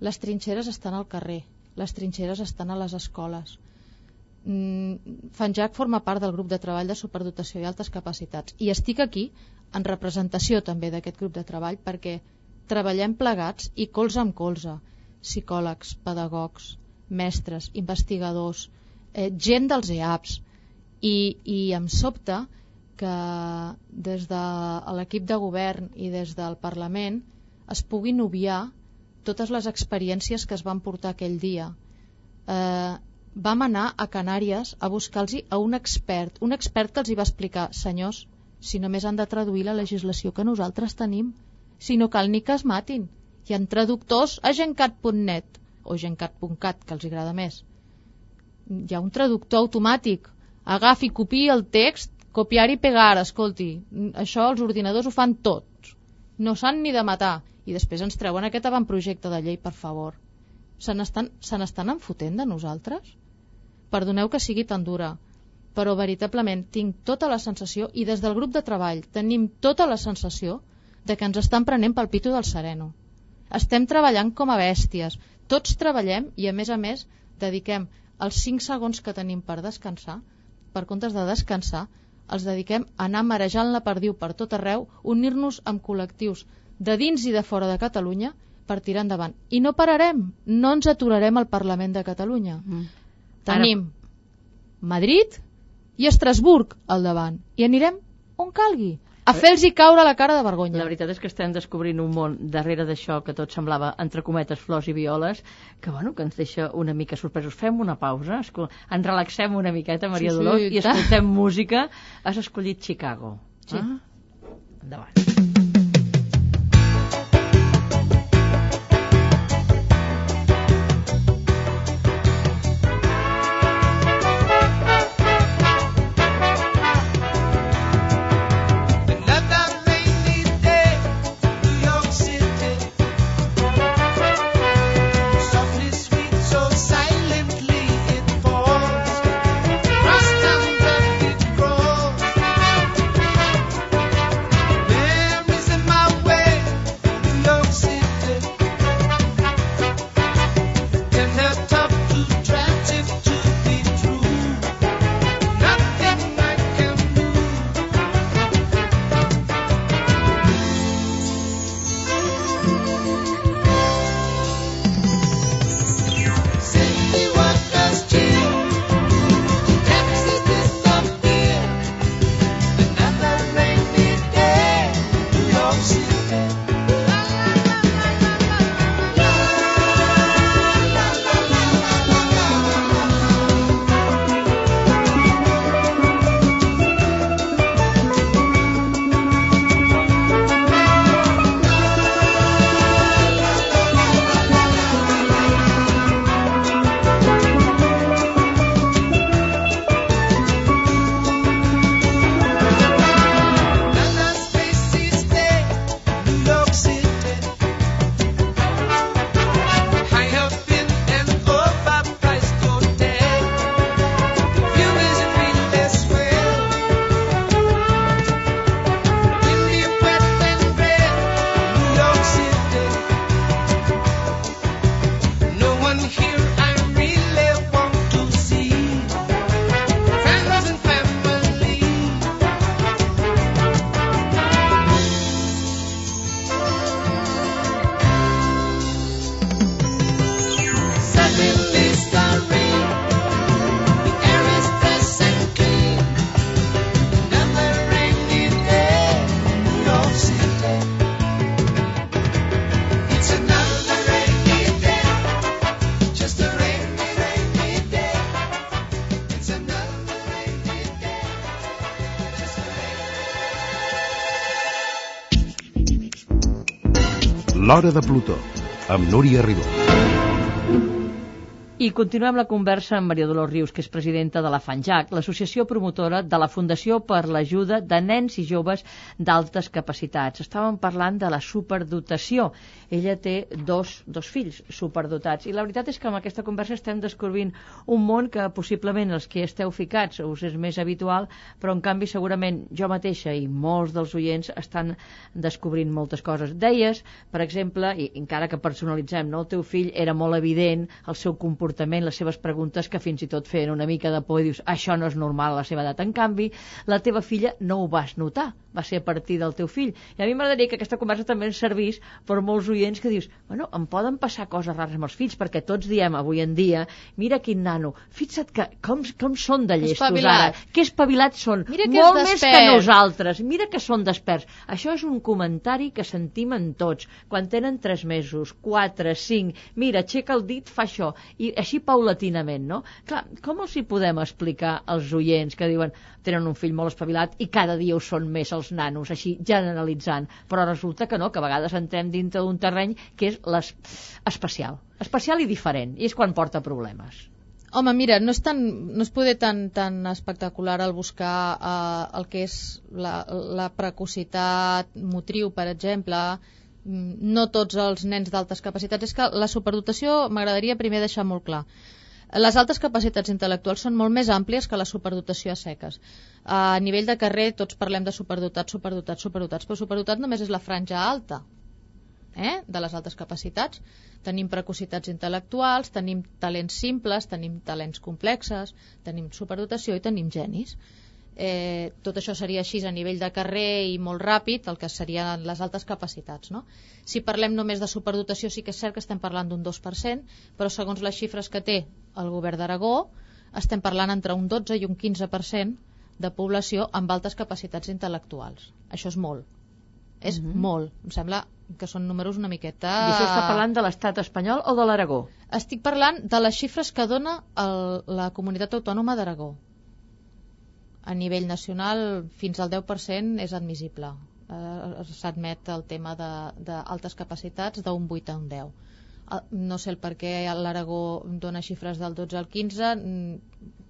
Speaker 1: Les trinxeres estan al carrer, les trinxeres estan a les escoles, Fanjac forma part del grup de treball de superdotació i altes capacitats. I estic aquí en representació també d'aquest grup de treball perquè treballem plegats i colze amb colze. Psicòlegs, pedagogs, mestres, investigadors, eh, gent dels EAPs i, i em sobta que des de l'equip de govern i des del Parlament es puguin obviar totes les experiències que es van portar aquell dia. Eh, vam anar a Canàries a buscar-los a un expert, un expert que els hi va explicar, senyors, si només han de traduir la legislació que nosaltres tenim, si no cal ni que es matin. Hi ha traductors a gencat.net o gencat.cat, que els agrada més. Hi ha un traductor automàtic. Agafi, copi el text, copiar i pegar, escolti. Això els ordinadors ho fan tots. No s'han ni de matar. I després ens treuen aquest avantprojecte de llei, per favor. Se n'estan enfotent de nosaltres? Perdoneu que sigui tan dura, però veritablement tinc tota la sensació, i des del grup de treball tenim tota la sensació, de que ens estan prenent pel pito del sereno. Estem treballant com a bèsties, tots treballem i a més a més dediquem els 5 segons que tenim per descansar, per comptes de descansar, els dediquem a anar marejant la perdiu per tot arreu, unir-nos amb col·lectius de dins i de fora de Catalunya per tirar endavant. I no pararem, no ens aturarem al Parlament de Catalunya. Mm. Tenim Ara... Madrid i Estrasburg al davant. I anirem on calgui a fer-los caure la cara de vergonya.
Speaker 3: La veritat és que estem descobrint un món darrere d'això que tot semblava, entre cometes, flors i violes, que, bueno, que ens deixa una mica sorpresos. Fem una pausa, ens relaxem una miqueta, Maria sí, Dolors, sí, i escoltem música. Has escollit Chicago.
Speaker 1: Sí. Ah?
Speaker 3: Endavant.
Speaker 2: L'Hora de Plutó, amb Núria Ribó.
Speaker 3: I continuem la conversa amb Maria Dolors Rius, que és presidenta de la FANJAC, l'associació promotora de la Fundació per l'Ajuda de Nens i Joves d'Altes Capacitats. Estàvem parlant de la superdotació ella té dos, dos fills superdotats i la veritat és que amb aquesta conversa estem descobrint un món que possiblement els que esteu ficats us és més habitual però en canvi segurament jo mateixa i molts dels oients estan descobrint moltes coses. Deies, per exemple, i encara que personalitzem, no? el teu fill era molt evident el seu comportament, les seves preguntes que fins i tot feien una mica de por i dius això no és normal a la seva edat. En canvi, la teva filla no ho vas notar va ser a partir del teu fill. I a mi m'agradaria que aquesta conversa també ens servís per molts oients que dius, bueno, em poden passar coses rares amb els fills, perquè tots diem avui en dia, mira quin nano, fixa't que, com, com són de llestos
Speaker 1: Espavilat.
Speaker 3: ara, que espavilats són,
Speaker 1: Mira que
Speaker 3: molt més que nosaltres, mira que són desperts. Això és un comentari que sentim en tots, quan tenen 3 mesos, 4, 5, mira, aixeca el dit, fa això, i així paulatinament, no? Clar, com els hi podem explicar als oients que diuen tenen un fill molt espavilat i cada dia ho són més els nanos, així generalitzant, però resulta que no, que a vegades entrem dintre d'un terreny que és les... especial, especial i diferent, i és quan porta problemes.
Speaker 1: Home, mira, no és, tan, no és poder tan, tan espectacular el buscar eh, el que és la, la precocitat motriu, per exemple, no tots els nens d'altes capacitats. És que la superdotació m'agradaria primer deixar molt clar. Les altes capacitats intel·lectuals són molt més àmplies que la superdotació a seques. A nivell de carrer tots parlem de superdotats, superdotats, superdotats, però superdotat només és la franja alta eh? de les altes capacitats. Tenim precocitats intel·lectuals, tenim talents simples, tenim talents complexes, tenim superdotació i tenim genis. Eh, tot això seria així a nivell de carrer i molt ràpid, el que serien les altes capacitats. No? Si parlem només de superdotació, sí que és cert que estem parlant d'un 2%, però segons les xifres que té el govern d'Aragó, estem parlant entre un 12 i un 15% de població amb altes capacitats intel·lectuals. Això és molt. És
Speaker 3: Mhm.
Speaker 1: molt. Em sembla que són números una miqueta...
Speaker 3: I això està parlant de l'estat espanyol o de l'Aragó?
Speaker 1: Estic parlant de les xifres que dona el, la comunitat autònoma d'Aragó. A nivell nacional, fins al 10% és admissible. Eh, S'admet el tema de- d'altes capacitats d'un 8 a un 10. Eh, No sé el per què l'Aragó dona xifres del 12 al 15, mm,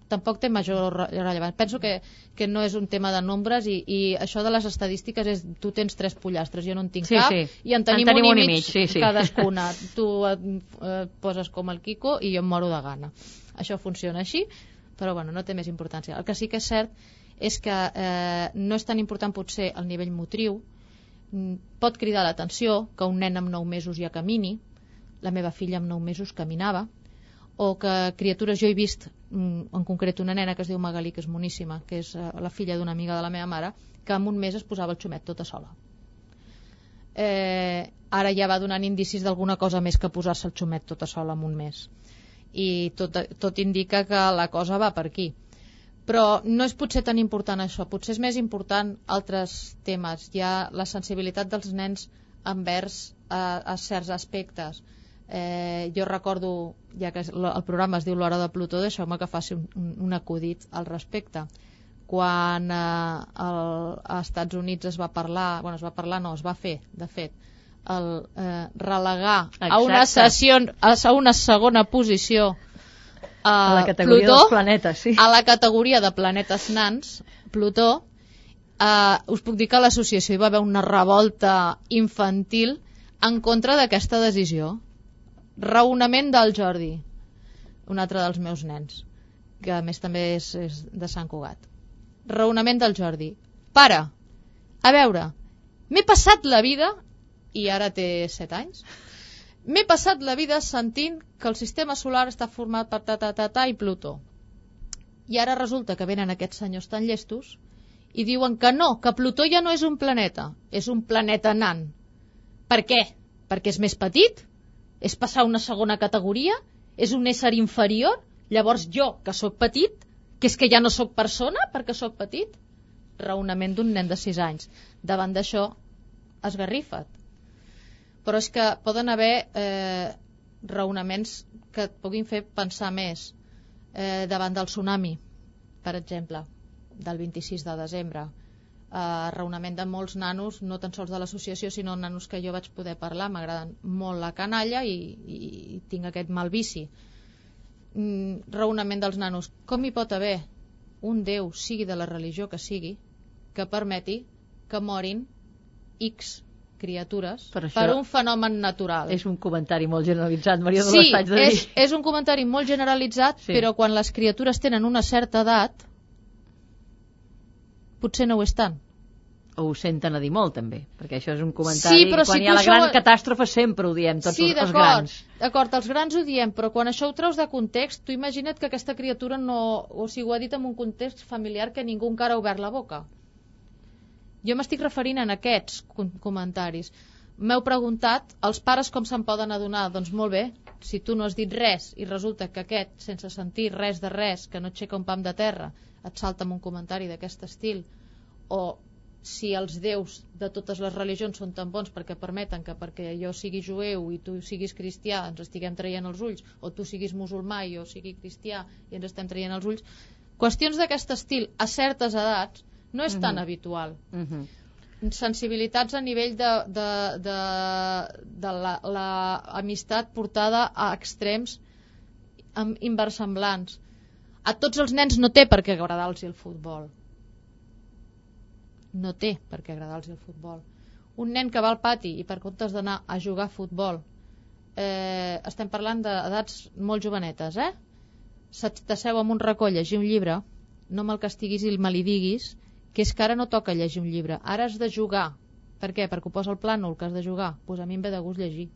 Speaker 1: tampoc té major re- rellevància. Penso que, que no és un tema de nombres i, i això de les estadístiques és tu tens tres pollastres, jo no en tinc
Speaker 3: Sí,
Speaker 1: cap
Speaker 3: sí.
Speaker 1: i en tenim,
Speaker 3: En tenim
Speaker 1: un,
Speaker 3: un
Speaker 1: i mig,
Speaker 3: sí, sí.
Speaker 1: cadascuna. Tu et, eh, poses com el Kiko i jo em moro de gana. Això funciona així, però bueno, no té més importància. El que sí que és cert és que eh, no és tan important potser el nivell motriu, Mm, pot cridar l'atenció que un nen amb 9 mesos ja camini, la meva filla amb 9 mesos caminava, o que criatures, jo he vist mm, en concret una nena que es diu Magalí, que és moníssima, que és eh, la filla d'una amiga de la meva mare, que en un mes es posava el xumet tota sola. Eh, ara ja va donant indicis d'alguna cosa més que posar-se el xumet tota sola en un mes. I tot, tot indica que la cosa va per aquí. Però no és potser tan important això, potser és més important altres temes. Hi ha la sensibilitat dels nens envers a, a certs aspectes. Eh, jo recordo, ja que el programa es diu L'Hora de Plutó, deixeu-me que faci un, un acudit al respecte. Quan eh, el, als Estats Units es va parlar, bueno, es va parlar, no, es va fer, de fet, el eh, relegar a una,
Speaker 3: Exacte.
Speaker 1: sessió, a una segona posició
Speaker 3: A
Speaker 1: a
Speaker 3: la categoria
Speaker 1: Plutó,
Speaker 3: dels planetes, sí.
Speaker 1: a la categoria de planetes nans, Plutó, eh, us puc dir que a l'associació hi va haver una revolta infantil en contra d'aquesta decisió. Raonament del Jordi, un altre dels meus nens, que a més també és, és de Sant Cugat. Raonament del Jordi. Pare, a veure, m'he passat la vida, i ara té 7 anys, m'he passat la vida sentint que el sistema solar està format per ta, ta, ta, ta i Plutó. I ara resulta que venen aquests senyors tan llestos i diuen que no, que Plutó ja no és un planeta, és un planeta nan. Per què? Perquè és més petit? És passar una segona categoria? És un ésser inferior? Llavors jo, que sóc petit, que és que ja no sóc persona perquè sóc petit? Raonament d'un nen de 6 anys. Davant d'això, esgarrifa't. Però és que poden haver eh, raonaments que et puguin fer pensar més eh, davant del tsunami, per exemple, del 26 de desembre. Eh, raonament de molts nanos, no tan sols de l'associació, sinó nanos que jo vaig poder parlar, m'agraden molt la canalla i, i, i tinc aquest mal vici. Mm, raonament dels nanos. Com hi pot haver un Déu, sigui de la religió que sigui, que permeti que morin X criatures
Speaker 3: Per això
Speaker 1: per un fenomen natural?
Speaker 3: És un comentari molt generalitzat, Maria
Speaker 1: Sí,
Speaker 3: de
Speaker 1: és,
Speaker 3: dir.
Speaker 1: és un comentari molt generalitzat,
Speaker 3: Sí.
Speaker 1: sí. però quan les criatures tenen una certa edat, potser no ho és tant.
Speaker 3: O ho senten a dir molt, també, perquè això és un comentari...
Speaker 1: Sí, però
Speaker 3: quan
Speaker 1: si
Speaker 3: hi ha la
Speaker 1: això
Speaker 3: gran
Speaker 1: ho-
Speaker 3: catàstrofe sempre ho diem, tots
Speaker 1: sí,
Speaker 3: els, els grans.
Speaker 1: d'acord, els grans ho diem, però quan això ho treus de context, tu imagina't que aquesta criatura no... O sigui, ho ha dit en un context familiar que ningú encara ha obert la boca. Jo m'estic referint en aquests comentaris. M'heu preguntat els pares com se'n poden adonar. Doncs molt bé, si tu no has dit res i resulta que aquest, sense sentir res de res, que no aixeca un pam de terra, et salta amb un comentari d'aquest estil, o si els déus de totes les religions són tan bons perquè permeten que perquè jo sigui jueu i tu siguis cristià ens estiguem traient els ulls, o tu siguis musulmà i jo sigui cristià i ens estem traient els ulls, qüestions d'aquest estil a certes edats no és tan uh. -huh. habitual. Uh. -huh sensibilitats a nivell de, de, de, de l'amistat la, portada a extrems inversemblants. A tots els nens no té per què agradar-los el futbol. No té per què agradar-los el futbol. Un nen que va al pati i per comptes d'anar a jugar a futbol, eh, estem parlant d'edats molt jovenetes, eh? T'asseu amb un racó a llegir un llibre, no me'l castiguis i me li diguis, que és que ara no toca llegir un llibre, ara has de jugar. Per què? Perquè ho posa el plànol que has de jugar. Doncs pues a mi em ve de gust llegir.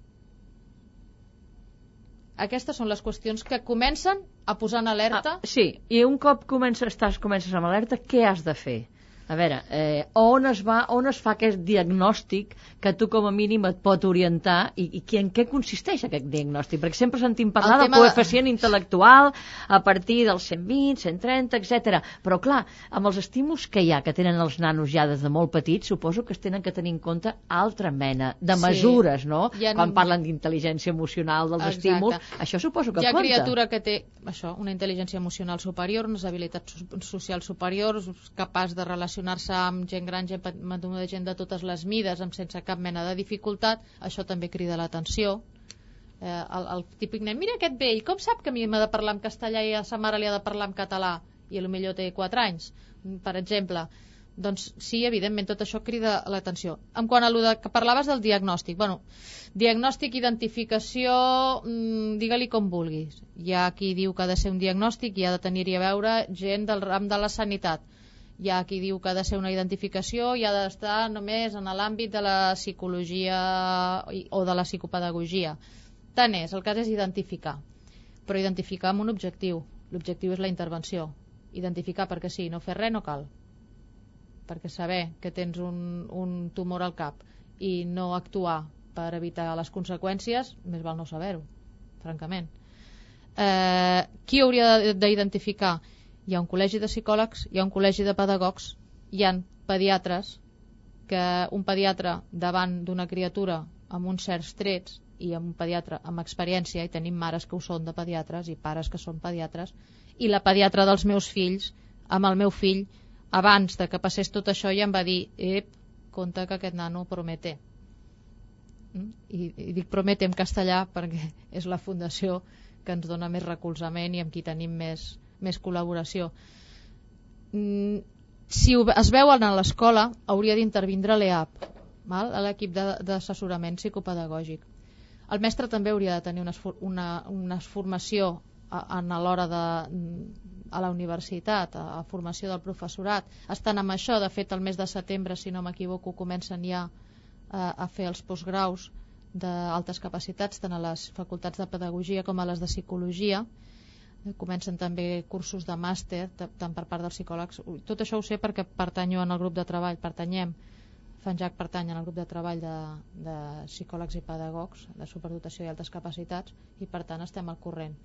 Speaker 1: Aquestes són les qüestions que comencen a posar en alerta.
Speaker 3: Ah, sí, i un cop comences, estàs, comences amb alerta, què has de fer? A veure, eh, on, es va, on es fa aquest diagnòstic que tu com a mínim et pot orientar i, i en què consisteix aquest diagnòstic? Perquè sempre sentim parlar del coeficient intel·lectual a partir dels 120, 130, etc. Però clar, amb els estímuls que hi ha, que tenen els nanos ja des de molt petits, suposo que es tenen que tenir en compte altra mena de mesures, sí. no? Ha... Quan parlen d'intel·ligència emocional dels Exacte. estímuls, això suposo que
Speaker 1: hi ha
Speaker 3: compta.
Speaker 1: criatura que té això, una intel·ligència emocional superior, unes habilitats socials superiors, capaç de relacionar relacionar-se amb gent gran, gent, gent de totes les mides, amb sense cap mena de dificultat, això també crida l'atenció. Eh, el, el típic nen, mira aquest vell, com sap que a mi m'ha de parlar en castellà i a sa mare li ha de parlar en català? I a lo millor té 4 anys, per exemple. Doncs sí, evidentment, tot això crida l'atenció. En quant a lo de, que parlaves del diagnòstic, bueno, diagnòstic, identificació, mmm, digue-li com vulguis. Hi ha qui diu que ha de ser un diagnòstic i ha de tenir-hi a veure gent del ram de la sanitat hi ha qui diu que ha de ser una identificació i ha d'estar només en l'àmbit de la psicologia o de la psicopedagogia. Tant és, el cas és identificar, però identificar amb un objectiu. L'objectiu és la intervenció. Identificar perquè sí, no fer res no cal. Perquè saber que tens un, un tumor al cap i no actuar per evitar les conseqüències, més val no saber-ho, francament. Eh, qui hauria d'identificar? Hi ha un col·legi de psicòlegs, hi ha un col·legi de pedagogs, hi han pediatres que un pediatre davant d'una criatura amb uns certs trets i amb un pediatre amb experiència, i tenim mares que ho són de pediatres i pares que són pediatres, i la pediatra dels meus fills, amb el meu fill, abans de que passés tot això ja em va dir ep, compte que aquest nano promete. Mm? I, I dic promete en castellà perquè <laughs> és la fundació que ens dona més recolzament i amb qui tenim més, més col·laboració. Mm, si es veuen a l'escola, hauria d'intervindre l'EAP, l'equip d'assessorament psicopedagògic. El mestre també hauria de tenir una, una, una formació a, a l'hora de a la universitat, a, a formació del professorat. Estan amb això, de fet, el mes de setembre, si no m'equivoco, comencen ja a, a fer els postgraus d'altes capacitats, tant a les facultats de pedagogia com a les de psicologia, comencen també cursos de màster tant per part dels psicòlegs. Tot això ho sé perquè pertanyo en el grup de treball pertanyem Fanjac pertany el grup de treball de, de psicòlegs i pedagogs de superdotació i altes capacitats i per tant estem al corrent.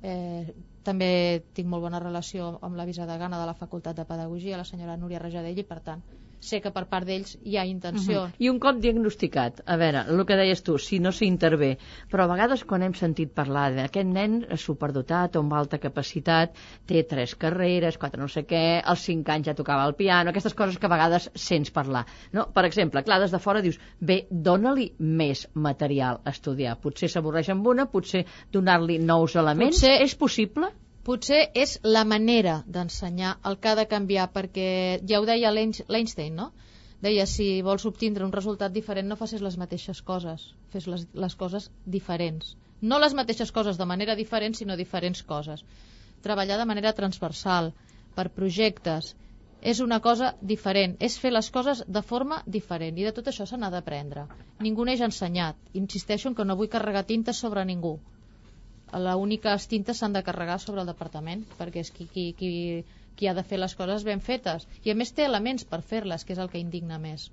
Speaker 1: Eh, també tinc molt bona relació amb la visadegana de la Facultat de Pedagogia la senyora Núria Rajadell i per tant sé que per part d'ells hi ha intenció. Uh
Speaker 3: -huh. I un cop diagnosticat, a veure, el que deies tu, si no s'intervé, però a vegades quan hem sentit parlar d'aquest nen superdotat o amb alta capacitat, té tres carreres, quatre no sé què, als cinc anys ja tocava el piano, aquestes coses que a vegades sents parlar. No? Per exemple, clar, des de fora dius, bé, dona-li més material a estudiar. Potser s'avorreix amb una, potser donar-li nous elements. Potser... És possible?
Speaker 1: Potser és la manera d'ensenyar el que ha de canviar, perquè ja ho deia l'Einstein, no? Deia, si vols obtindre un resultat diferent no facis les mateixes coses, fes les, les coses diferents. No les mateixes coses de manera diferent, sinó diferents coses. Treballar de manera transversal, per projectes, és una cosa diferent, és fer les coses de forma diferent i de tot això se n'ha d'aprendre. Ningú n'és ensenyat. Insisteixo en que no vull carregar tinta sobre ningú l'única tintes s'han de carregar sobre el departament perquè és qui, qui, qui, qui ha de fer les coses ben fetes. I a més té elements per fer-les, que és el que indigna més.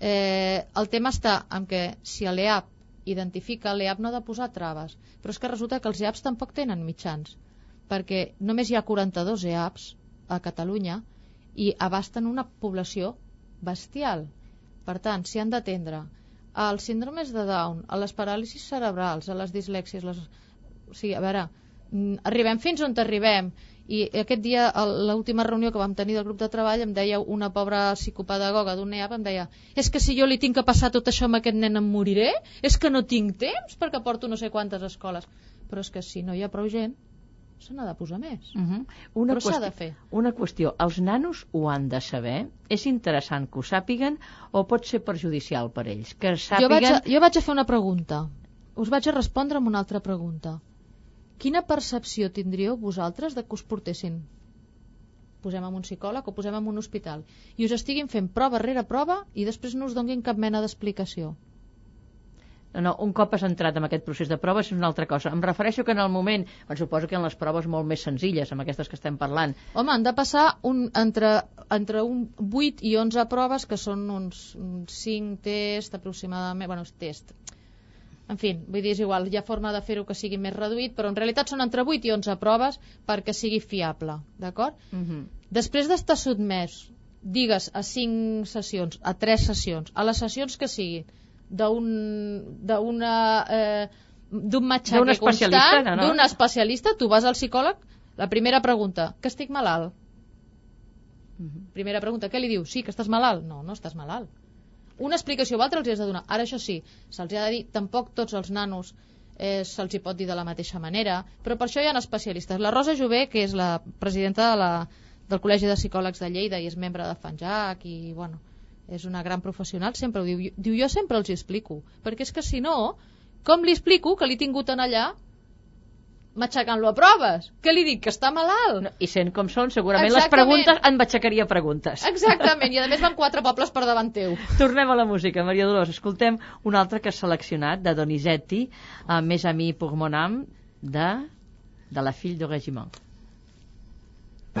Speaker 1: Eh, el tema està en que si l'EAP identifica, l'EAP no ha de posar traves, però és que resulta que els EAPs tampoc tenen mitjans, perquè només hi ha 42 EAPs a Catalunya i abasten una població bestial. Per tant, si han d'atendre als síndromes de Down, a les paràlisis cerebrals, a les dislèxies, les... o sigui, a veure, mm, arribem fins on arribem i aquest dia, l'última reunió que vam tenir del grup de treball, em deia una pobra psicopedagoga d'un EAP, em deia és que si jo li tinc que passar tot això amb aquest nen em moriré? És que no tinc temps perquè porto no sé quantes escoles. Però és que si no hi ha prou gent, se n'ha de posar més.
Speaker 3: Uh -huh. una
Speaker 1: Però s'ha de fer.
Speaker 3: Una qüestió, els nanos ho han de saber? És interessant que ho sàpiguen o pot ser perjudicial per ells? Que sàpiguen...
Speaker 1: Jo vaig, a, jo vaig a fer una pregunta. Us vaig a respondre amb una altra pregunta. Quina percepció tindríeu vosaltres de que us portessin posem en un psicòleg o posem en un hospital i us estiguin fent prova rere prova i després no us donguin cap mena d'explicació
Speaker 3: No, no, un cop has entrat en aquest procés de proves és una altra cosa. Em refereixo que en el moment, bueno, suposo que en les proves molt més senzilles, amb aquestes que estem parlant,
Speaker 1: Home, han de passar un, entre, entre un 8 i 11 proves, que són uns, uns 5 tests aproximadament, bueno, test. En fi, vull dir, és igual, hi ha forma de fer-ho que sigui més reduït, però en realitat són entre 8 i 11 proves perquè sigui fiable, d'acord?
Speaker 3: uh -huh.
Speaker 1: Després d'estar sotmès, digues, a 5 sessions, a 3 sessions, a les sessions que siguin, d'un d'una eh, d'un matxaque
Speaker 3: especialista,
Speaker 1: constant,
Speaker 3: no,
Speaker 1: d'un especialista, tu vas al psicòleg, la primera pregunta, que estic malalt? Primera pregunta, què li diu? Sí, que estàs malalt? No, no estàs malalt. Una explicació o altra els has de donar. Ara, això sí, se'ls ha de dir, tampoc tots els nanos eh, se'ls hi pot dir de la mateixa manera, però per això hi ha especialistes. La Rosa Jové, que és la presidenta de la, del Col·legi de Psicòlegs de Lleida i és membre de FANJAC i, bueno, és una gran professional, sempre ho diu. Diu, jo sempre els hi explico, perquè és que si no, com li explico que l'he tingut en allà matxacant-lo a proves? Què li dic, que està malalt?
Speaker 3: no, I sent com són, segurament
Speaker 1: Exactament.
Speaker 3: les preguntes en batxacaria preguntes.
Speaker 1: Exactament, i a més van quatre pobles per davant teu.
Speaker 3: Tornem a la música, Maria Dolors. Escoltem un altre que has seleccionat, de Donizetti, a Mes ami pour mon âme, de, de la fille de régiment.
Speaker 5: À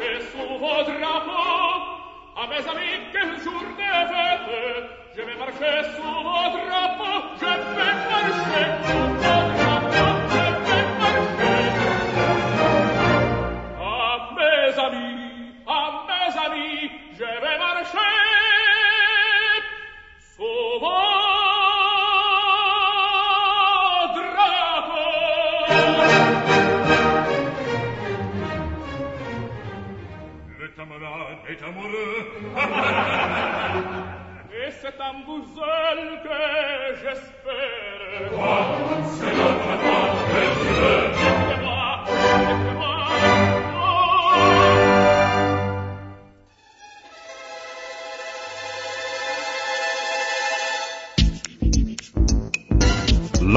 Speaker 5: che suo drapo a mes amiche journée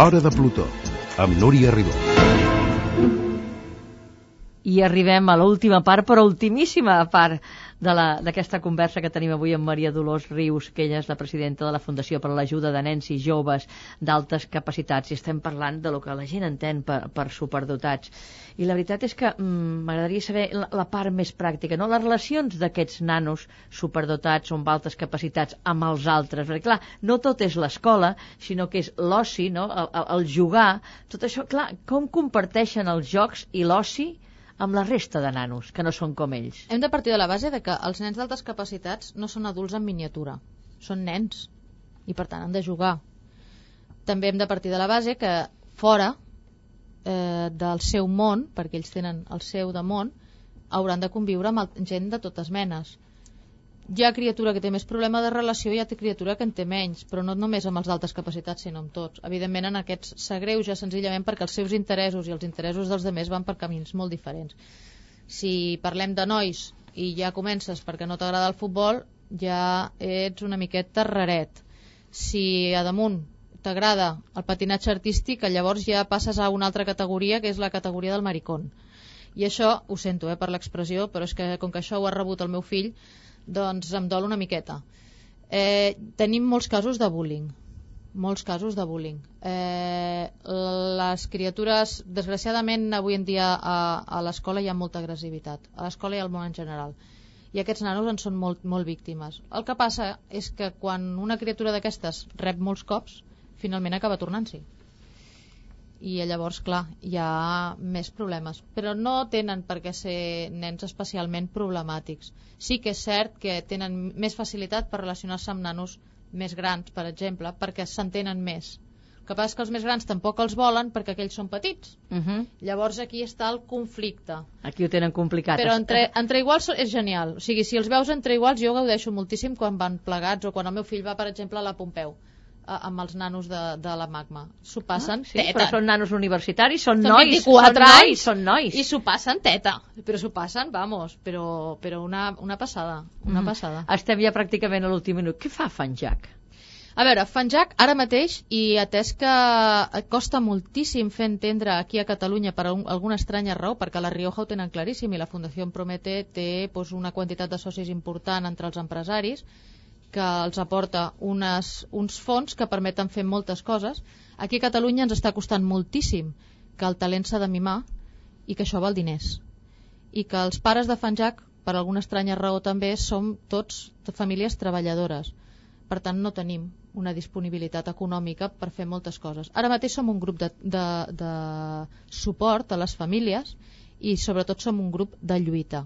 Speaker 2: L'Hora de Plutó, amb Núria Ribó.
Speaker 3: I arribem a l'última part, però ultimíssima part d'aquesta conversa que tenim avui amb Maria Dolors Rius, que ella és la presidenta de la Fundació per a l'Ajuda de Nens i Joves d'Altes Capacitats, i estem parlant de lo que la gent entén per, per superdotats. I la veritat és que mm, m'agradaria saber la, la part més pràctica, no? les relacions d'aquests nanos superdotats o amb altes capacitats amb els altres, perquè clar, no tot és l'escola, sinó que és l'oci, no? el, el, el jugar, tot això, clar, com comparteixen els jocs i l'oci amb la resta de nanos, que no són com ells?
Speaker 1: Hem de partir de la base de que els nens d'altes capacitats no són adults en miniatura, són nens i per tant han de jugar. També hem de partir de la base que fora eh, del seu món, perquè ells tenen el seu de món, hauran de conviure amb gent de totes menes. Hi ha criatura que té més problema de relació i hi ha criatura que en té menys, però no només amb els d'altes capacitats, sinó amb tots. Evidentment, en aquests s'agreuja senzillament perquè els seus interessos i els interessos dels demés van per camins molt diferents. Si parlem de nois i ja comences perquè no t'agrada el futbol, ja ets una miqueta raret. Si a damunt t'agrada el patinatge artístic, llavors ja passes a una altra categoria, que és la categoria del maricón. I això, ho sento eh, per l'expressió, però és que com que això ho ha rebut el meu fill, doncs em dol una miqueta. Eh, tenim molts casos de bullying, molts casos de bullying. Eh, les criatures, desgraciadament, avui en dia a, a l'escola hi ha molta agressivitat, a l'escola i al món en general. I aquests nanos en són molt, molt víctimes. El que passa és que quan una criatura d'aquestes rep molts cops, finalment acaba tornant-s'hi i llavors, clar, hi ha més problemes. Però no tenen per què ser nens especialment problemàtics. Sí que és cert que tenen més facilitat per relacionar-se amb nanos més grans, per exemple, perquè s'entenen més. El que passa és que els més grans tampoc els volen perquè aquells són petits.
Speaker 3: Uh -huh.
Speaker 1: Llavors aquí està el conflicte.
Speaker 3: Aquí ho tenen complicat.
Speaker 1: Però entre, entre iguals és genial. O sigui, si els veus entre iguals, jo gaudeixo moltíssim quan van plegats o quan el meu fill va, per exemple, a la Pompeu amb els nanos de, de la magma. S'ho passen
Speaker 3: Ah, sí,
Speaker 1: teta.
Speaker 3: però són nanos universitaris, són,
Speaker 1: Són
Speaker 3: nois,
Speaker 1: 24
Speaker 3: són nois, són nois.
Speaker 1: i s'ho passen teta però s'ho passen, vamos però, però una, una passada una
Speaker 3: Mhm.
Speaker 1: passada
Speaker 3: Estem ja pràcticament a l'últim minut. Què fa Fanjac?
Speaker 1: a veure, Fanjac ara mateix i atès que costa moltíssim fer entendre aquí a Catalunya per un, alguna estranya raó, perquè la Rioja ho tenen claríssim i la Fundació Promete té doncs, una quantitat de socis important entre els empresaris que els aporta unes, uns fons que permeten fer moltes coses. Aquí a Catalunya ens està costant moltíssim que el talent s'ha de mimar i que això val diners. I que els pares de Fanjac, per alguna estranya raó també, som tots de famílies treballadores. Per tant, no tenim una disponibilitat econòmica per fer moltes coses. Ara mateix som un grup de, de, de suport a les famílies i sobretot som un grup de lluita.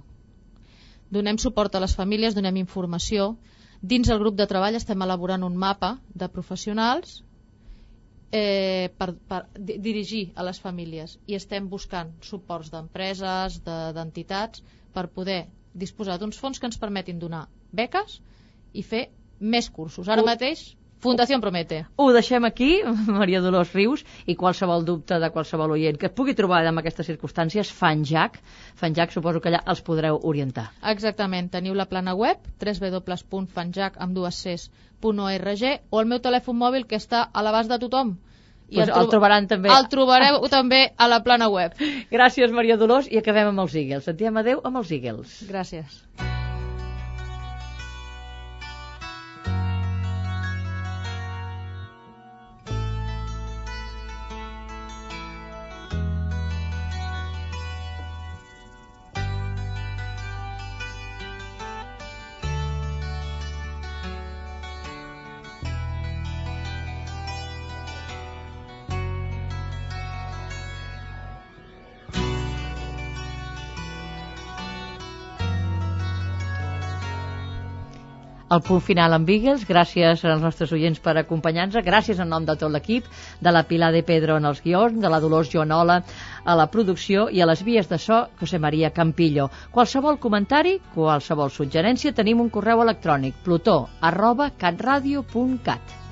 Speaker 1: Donem suport a les famílies, donem informació, Dins el grup de treball estem elaborant un mapa de professionals eh, per, per di- dirigir a les famílies i estem buscant suports d'empreses, de- d'entitats, per poder disposar d'uns fons que ens permetin donar beques i fer més cursos. Ara mateix, Fundació Promete.
Speaker 3: Ho deixem aquí, <laughs> Maria Dolors Rius, i qualsevol dubte de qualsevol oient que et pugui trobar en aquestes circumstàncies, Fanjac, Fanjac suposo que allà els podreu orientar.
Speaker 1: Exactament, teniu la plana web www.fanjac amb dues Cs.org o el meu telèfon mòbil que està a l'abast de tothom.
Speaker 3: Pues el
Speaker 1: trob-
Speaker 3: trobaran també.
Speaker 1: El trobareu <laughs> també a la plana web.
Speaker 3: Gràcies, Maria Dolors, i acabem amb els Eagles. Et diem adeu amb els Eagles.
Speaker 1: Gràcies.
Speaker 3: El punt final amb Eagles, gràcies als nostres oients per acompanyar-nos, gràcies en nom de tot l'equip, de la Pilar de Pedro en els guions, de la Dolors Joanola a la producció i a les vies de so, José María Campillo. Qualsevol comentari, qualsevol suggerència, tenim un correu electrònic, plutó arroba catradio.cat.